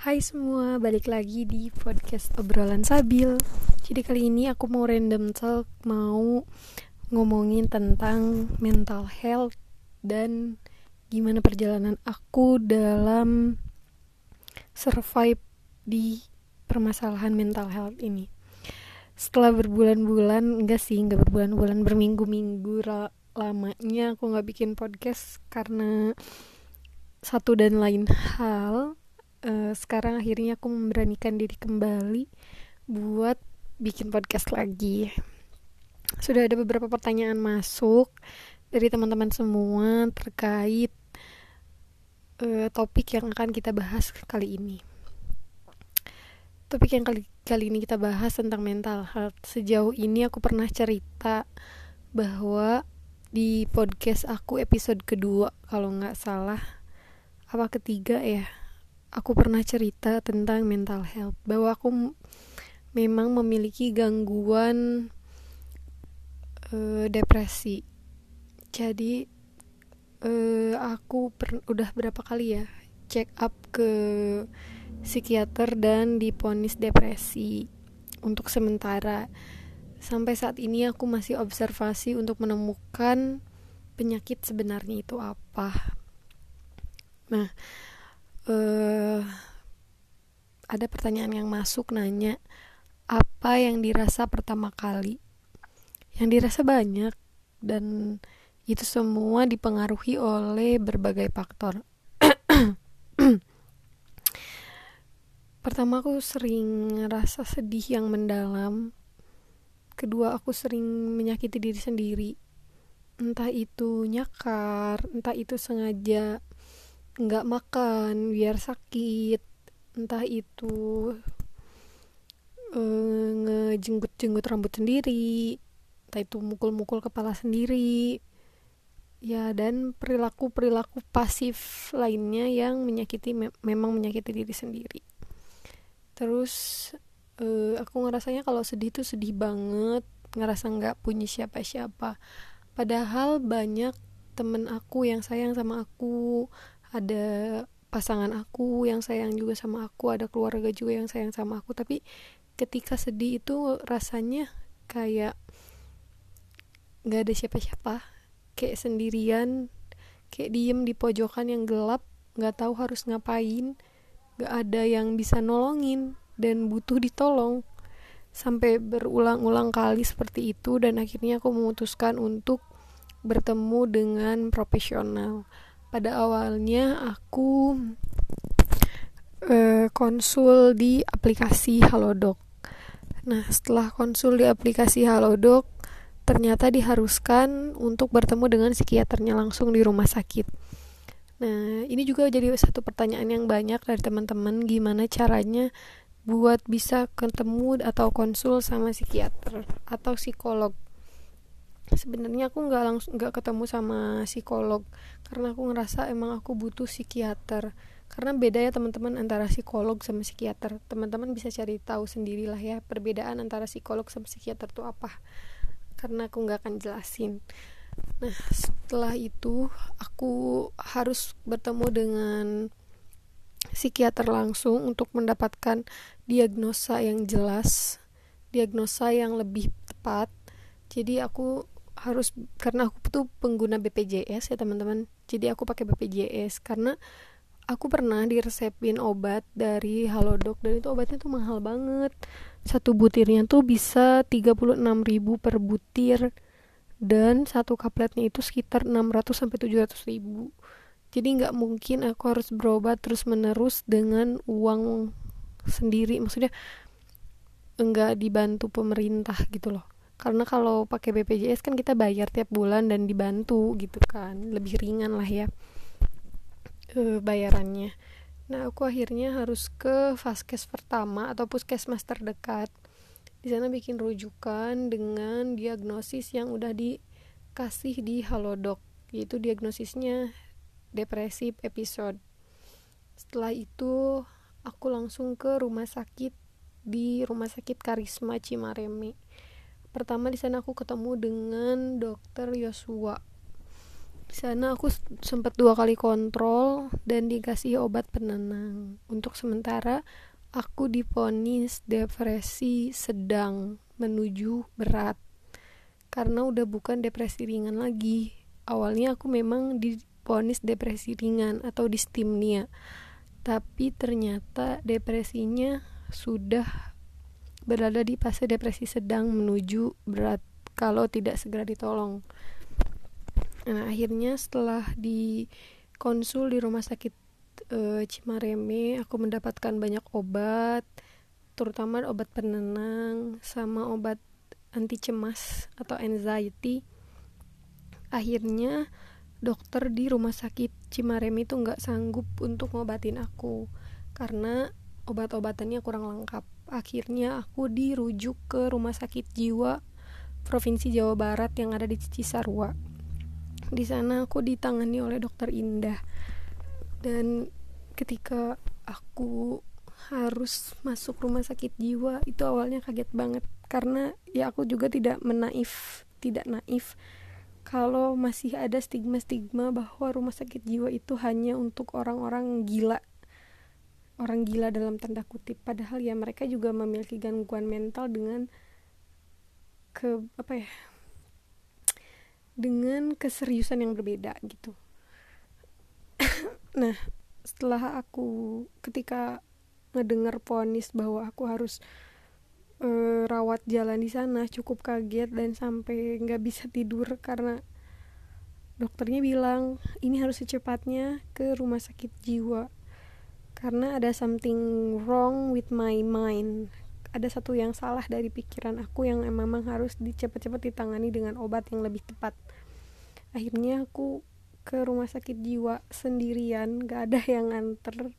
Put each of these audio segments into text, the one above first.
Hai semua, balik lagi di podcast obrolan Sabil. Jadi kali ini aku mau random talk, mau ngomongin tentang mental health dan gimana perjalanan aku dalam survive di permasalahan mental health ini. Setelah berbulan-bulan, enggak sih, enggak berbulan-bulan, berminggu-minggu lamanya aku nggak bikin podcast karena satu dan lain hal uh, sekarang akhirnya aku memberanikan diri kembali buat bikin podcast lagi. Sudah ada beberapa pertanyaan masuk dari teman-teman semua terkait uh, topik yang akan kita bahas kali ini. Topik yang kali kali ini kita bahas tentang mental health. Sejauh ini aku pernah cerita bahwa di podcast aku episode kedua kalau nggak salah apa ketiga ya aku pernah cerita tentang mental health bahwa aku memang memiliki gangguan uh, depresi. Jadi uh, aku per, udah berapa kali ya check up ke psikiater dan diponis depresi untuk sementara. Sampai saat ini aku masih observasi untuk menemukan penyakit sebenarnya itu apa. Nah, uh, ada pertanyaan yang masuk nanya apa yang dirasa pertama kali. Yang dirasa banyak dan itu semua dipengaruhi oleh berbagai faktor. Pertama aku sering rasa sedih yang mendalam. Kedua aku sering menyakiti diri sendiri. Entah itu nyakar, entah itu sengaja nggak makan biar sakit. Entah itu uh, ngejenggut-jenggut rambut sendiri entah itu mukul-mukul kepala sendiri. Ya dan perilaku-perilaku pasif lainnya yang menyakiti me memang menyakiti diri sendiri. Terus uh, aku ngerasanya kalau sedih tuh sedih banget ngerasa nggak punya siapa-siapa. Padahal banyak temen aku yang sayang sama aku ada pasangan aku yang sayang juga sama aku ada keluarga juga yang sayang sama aku. Tapi ketika sedih itu rasanya kayak nggak ada siapa-siapa kayak sendirian kayak diem di pojokan yang gelap nggak tahu harus ngapain nggak ada yang bisa nolongin dan butuh ditolong. Sampai berulang-ulang kali seperti itu dan akhirnya aku memutuskan untuk bertemu dengan profesional pada awalnya aku uh, konsul di aplikasi Halodoc. Nah, setelah konsul di aplikasi Halodoc, ternyata diharuskan untuk bertemu dengan psikiaternya langsung di rumah sakit. Nah, ini juga jadi satu pertanyaan yang banyak dari teman-teman gimana caranya buat bisa ketemu atau konsul sama psikiater atau psikolog sebenarnya aku nggak langsung nggak ketemu sama psikolog karena aku ngerasa emang aku butuh psikiater. Karena beda ya teman-teman antara psikolog sama psikiater. Teman-teman bisa cari tahu sendirilah ya perbedaan antara psikolog sama psikiater itu apa. Karena aku nggak akan jelasin. Nah setelah itu aku harus bertemu dengan psikiater langsung untuk mendapatkan diagnosa yang jelas diagnosa yang lebih tepat. Jadi aku harus karena aku tuh pengguna BPJS ya teman-teman. Jadi aku pakai BPJS karena aku pernah diresepin obat dari Halodoc dan itu obatnya tuh mahal banget. Satu butirnya tuh bisa 36.000 per butir dan satu kapletnya itu sekitar 600 sampai 700 ribu. Jadi nggak mungkin aku harus berobat terus menerus dengan uang sendiri. Maksudnya enggak dibantu pemerintah gitu loh karena kalau pakai BPJS kan kita bayar tiap bulan dan dibantu gitu kan. Lebih ringan lah ya e, bayarannya. Nah aku akhirnya harus ke vaskes pertama atau puskesmas terdekat. Di sana bikin rujukan dengan diagnosis yang udah dikasih di Halodoc yaitu diagnosisnya depresi episode. Setelah itu aku langsung ke rumah sakit di rumah sakit Karisma Cimareme pertama di sana aku ketemu dengan dokter Yosua. Di sana aku sempat dua kali kontrol dan dikasih obat penenang. Untuk sementara aku diponis depresi sedang menuju berat. Karena udah bukan depresi ringan lagi. Awalnya aku memang diponis depresi ringan atau distimnia. Tapi ternyata depresinya sudah berada di fase depresi sedang menuju berat kalau tidak segera ditolong. Nah akhirnya setelah di konsul di rumah sakit e, Cimareme aku mendapatkan banyak obat terutama obat penenang sama obat anti cemas atau anxiety. Akhirnya dokter di rumah sakit Cimareme itu nggak sanggup untuk ngobatin aku karena obat-obatannya kurang lengkap akhirnya aku dirujuk ke rumah sakit jiwa Provinsi Jawa Barat yang ada di Cisarua. Di sana aku ditangani oleh dokter Indah. Dan ketika aku harus masuk rumah sakit jiwa itu awalnya kaget banget. Karena ya aku juga tidak menaif tidak naif kalau masih ada stigma-stigma bahwa rumah sakit jiwa itu hanya untuk orang-orang gila orang gila dalam tanda kutip. Padahal ya mereka juga memiliki gangguan mental dengan ke apa ya dengan keseriusan yang berbeda gitu. Nah setelah aku ketika ngedengar ponis bahwa aku harus uh, rawat jalan di sana cukup kaget dan sampai nggak bisa tidur karena dokternya bilang ini harus secepatnya ke rumah sakit jiwa karena ada something wrong with my mind. Ada satu yang salah dari pikiran aku yang memang harus dicepat-cepat ditangani dengan obat yang lebih tepat. Akhirnya aku ke rumah sakit jiwa sendirian gak ada yang nganter.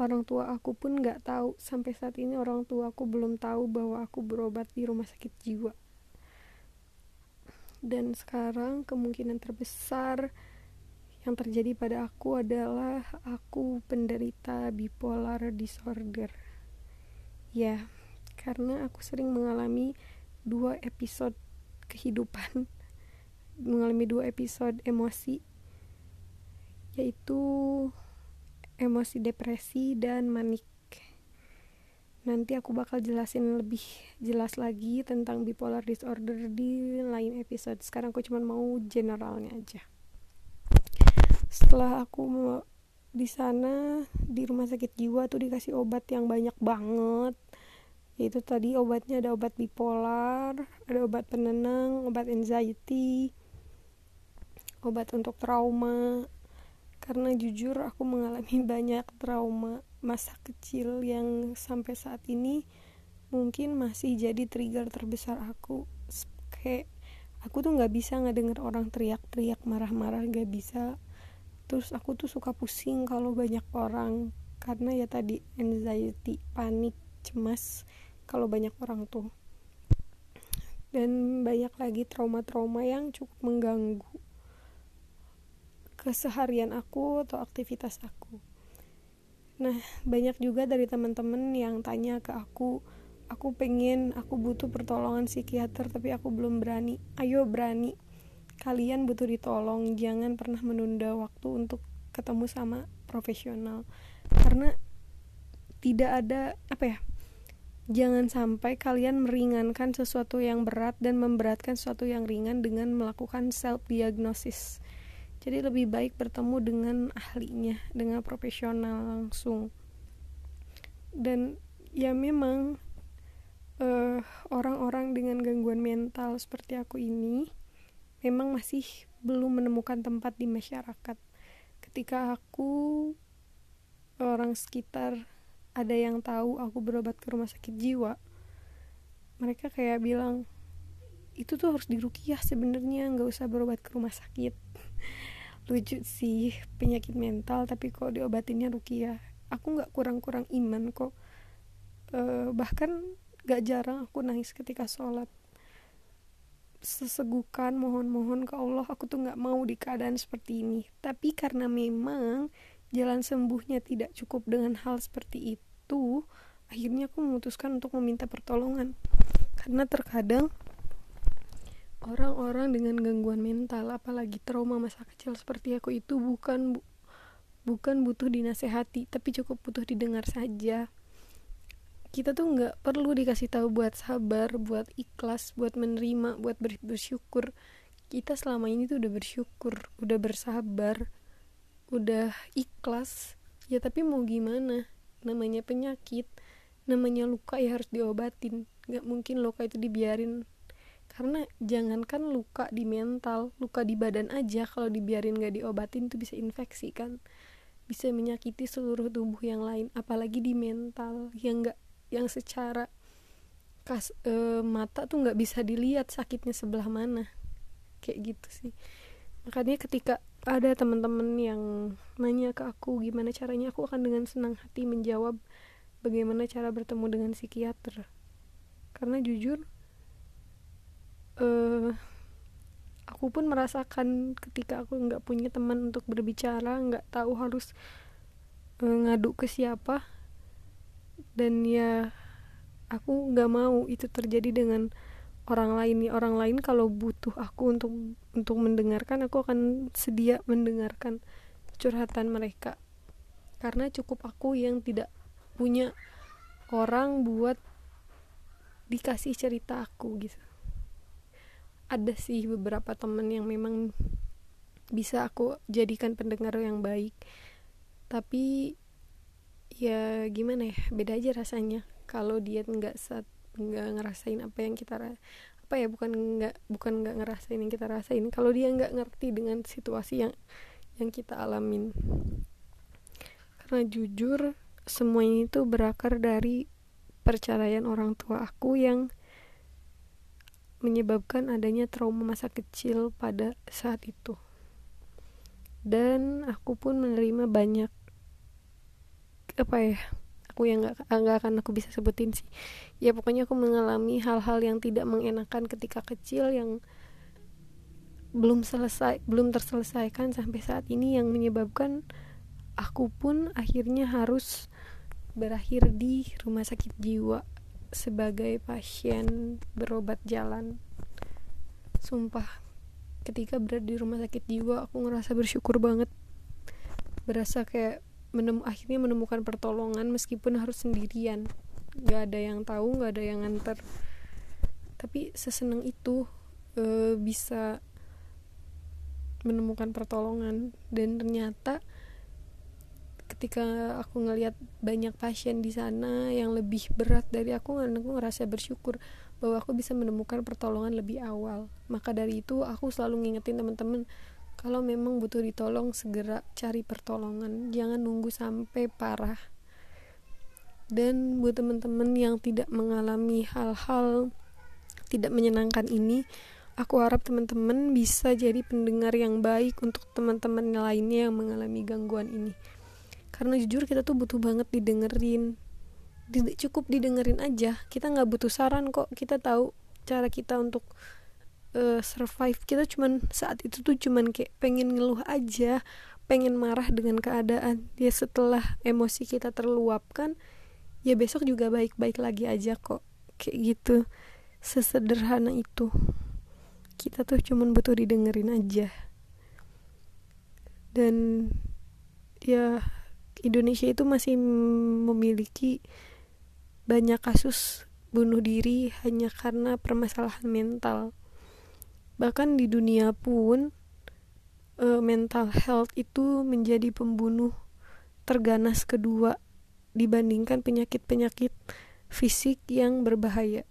Orang tua aku pun gak tahu. Sampai saat ini orang tua aku belum tahu bahwa aku berobat di rumah sakit jiwa. Dan sekarang kemungkinan terbesar yang terjadi pada aku adalah aku penderita bipolar disorder Ya, karena aku sering mengalami dua episode kehidupan, mengalami dua episode emosi, yaitu emosi depresi dan manik. Nanti aku bakal jelasin lebih jelas lagi tentang bipolar disorder di lain episode. Sekarang aku cuma mau generalnya aja. Setelah aku di sana di rumah sakit jiwa tuh dikasih obat yang banyak banget. Yaitu tadi obatnya ada obat bipolar ada obat penenang obat anxiety obat untuk trauma. Karena jujur aku mengalami banyak trauma masa kecil yang sampai saat ini mungkin masih jadi trigger terbesar aku. Kayak aku tuh nggak bisa ngedenger orang teriak-teriak marah-marah nggak bisa terus aku tuh suka pusing kalau banyak orang karena ya tadi anxiety panik cemas kalau banyak orang tuh. Dan banyak lagi trauma-trauma yang cukup mengganggu keseharian aku atau aktivitas aku. Nah banyak juga dari teman-teman yang tanya ke aku aku pengen aku butuh pertolongan psikiater tapi aku belum berani. Ayo berani kalian butuh ditolong jangan pernah menunda waktu untuk ketemu sama profesional. Karena tidak ada apa ya jangan sampai kalian meringankan sesuatu yang berat dan memberatkan sesuatu yang ringan dengan melakukan self diagnosis jadi lebih baik bertemu dengan ahlinya dengan profesional langsung. Dan ya memang uh, orang-orang dengan gangguan mental seperti aku ini memang masih belum menemukan tempat di masyarakat. Ketika aku orang sekitar ada yang tahu aku berobat ke rumah sakit jiwa, mereka kayak bilang itu tuh harus dirukiah sebenarnya nggak usah berobat ke rumah sakit. Lucu sih penyakit mental tapi kok diobatinnya rukiah. Aku nggak kurang-kurang iman kok. Uh, bahkan gak jarang aku nangis ketika sholat sesegukan mohon-mohon ke Allah aku tuh nggak mau di keadaan seperti ini. Tapi karena memang jalan sembuhnya tidak cukup dengan hal seperti itu akhirnya aku memutuskan untuk meminta pertolongan. Karena terkadang orang-orang dengan gangguan mental apalagi trauma masa kecil seperti aku itu bukan bu bukan butuh dinasehati tapi cukup butuh didengar saja kita tuh nggak perlu dikasih tahu buat sabar buat ikhlas buat menerima buat bersyukur. Kita selama ini tuh udah bersyukur udah bersabar udah ikhlas. Ya tapi mau gimana? Namanya penyakit namanya luka ya harus diobatin. Nggak mungkin luka itu dibiarin. Karena jangankan luka di mental luka di badan aja kalau dibiarin gak diobatin itu bisa infeksi kan. Bisa menyakiti seluruh tubuh yang lain apalagi di mental yang gak yang secara kas e, mata tuh nggak bisa dilihat sakitnya sebelah mana. Kayak gitu sih. Makanya ketika ada teman-teman yang nanya ke aku gimana caranya aku akan dengan senang hati menjawab bagaimana cara bertemu dengan psikiater. Karena jujur uh, aku pun merasakan ketika aku nggak punya teman untuk berbicara nggak tahu harus uh, ngadu ke siapa dan ya aku nggak mau itu terjadi dengan orang lain nih. Orang lain kalau butuh aku untuk untuk mendengarkan aku akan sedia mendengarkan curhatan mereka. Karena cukup aku yang tidak punya orang buat dikasih cerita aku gitu. Ada sih beberapa temen yang memang bisa aku jadikan pendengar yang baik. Tapi ya gimana ya? Beda aja rasanya. Kalau dia nggak nggak ngerasain apa yang kita apa ya? Bukan nggak bukan nggak ngerasain yang kita rasain. Kalau dia nggak ngerti dengan situasi yang yang kita alamin. Karena jujur semua ini tuh berakar dari perceraian orang tua aku yang menyebabkan adanya trauma masa kecil pada saat itu. Dan aku pun menerima banyak apa ya? Aku yang nggak nggak akan aku bisa sebutin sih. Ya pokoknya aku mengalami hal-hal yang tidak mengenakan ketika kecil yang belum selesai belum terselesaikan sampai saat ini yang menyebabkan aku pun akhirnya harus berakhir di rumah sakit jiwa sebagai pasien berobat jalan sumpah ketika berada di rumah sakit jiwa aku ngerasa bersyukur banget berasa kayak menem akhirnya menemukan pertolongan meskipun harus sendirian. Gak ada yang tahu gak ada yang nganter. Tapi seseneng itu e, bisa menemukan pertolongan. Dan ternyata ketika aku ngelihat banyak pasien di sana yang lebih berat dari aku aku ngerasa bersyukur bahwa aku bisa menemukan pertolongan lebih awal. Maka dari itu aku selalu ngingetin teman-teman kalau memang butuh ditolong segera cari pertolongan. Jangan nunggu sampai parah. Dan buat teman-teman yang tidak mengalami hal-hal tidak menyenangkan ini aku harap teman-teman bisa jadi pendengar yang baik untuk teman-teman lainnya yang mengalami gangguan ini. Karena jujur kita tuh butuh banget didengerin. Cukup didengerin aja. Kita nggak butuh saran kok. Kita tahu cara kita untuk uh, survive. Kita cuman saat itu tuh cuman kayak pengen ngeluh aja pengen marah dengan keadaan. Ya setelah emosi kita terluapkan ya besok juga baik-baik lagi aja kok. Kayak gitu. Sesederhana itu. Kita tuh cuman butuh didengerin aja. Dan ya Indonesia itu masih memiliki banyak kasus bunuh diri hanya karena permasalahan mental. Bahkan di dunia pun uh, mental health itu menjadi pembunuh terganas kedua dibandingkan penyakit-penyakit fisik yang berbahaya.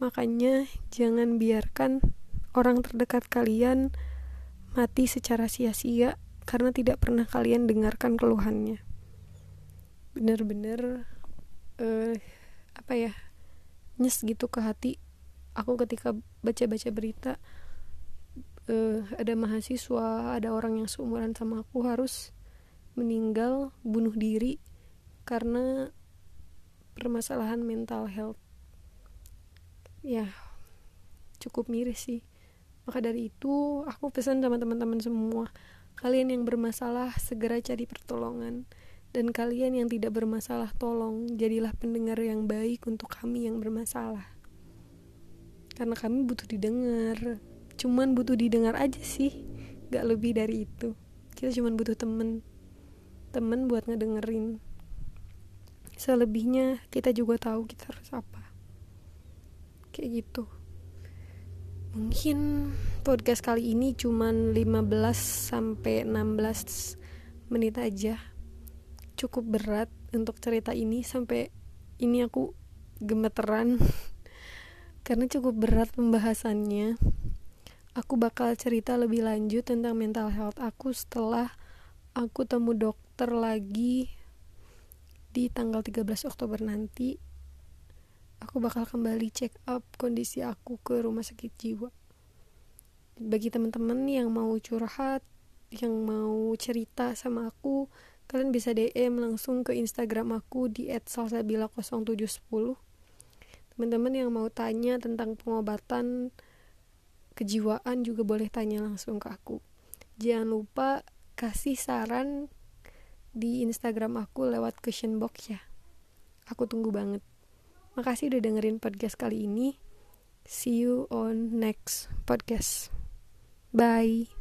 Makanya jangan biarkan orang terdekat kalian mati secara sia-sia karena tidak pernah kalian dengarkan keluhannya bener-bener uh, apa ya nyes gitu ke hati aku ketika baca-baca berita uh, ada mahasiswa ada orang yang seumuran sama aku harus meninggal bunuh diri karena permasalahan mental health. Ya cukup miris sih. Maka dari itu aku pesan sama teman-teman semua Kalian yang bermasalah segera cari pertolongan. Dan kalian yang tidak bermasalah tolong jadilah pendengar yang baik untuk kami yang bermasalah. Karena kami butuh didengar. Cuman butuh didengar aja sih. Gak lebih dari itu. Kita cuman butuh temen. Temen buat ngedengerin. Selebihnya kita juga tahu kita harus apa. Kayak gitu. Mungkin podcast kali ini cuman 15 sampai 16 menit aja. Cukup berat untuk cerita ini. Sampai ini aku gemeteran karena cukup berat pembahasannya. Aku bakal cerita lebih lanjut tentang mental health aku setelah aku temu dokter lagi di tanggal 13 Oktober nanti. Aku bakal kembali check up kondisi aku ke rumah sakit jiwa. Bagi teman-teman yang mau curhat yang mau cerita sama aku kalian bisa DM langsung ke Instagram aku di @salsabila0710 teman-teman yang mau tanya tentang pengobatan kejiwaan juga boleh tanya langsung ke aku jangan lupa kasih saran di Instagram aku lewat question box ya aku tunggu banget Makasih udah dengerin podcast kali ini. See you on next podcast. Bye.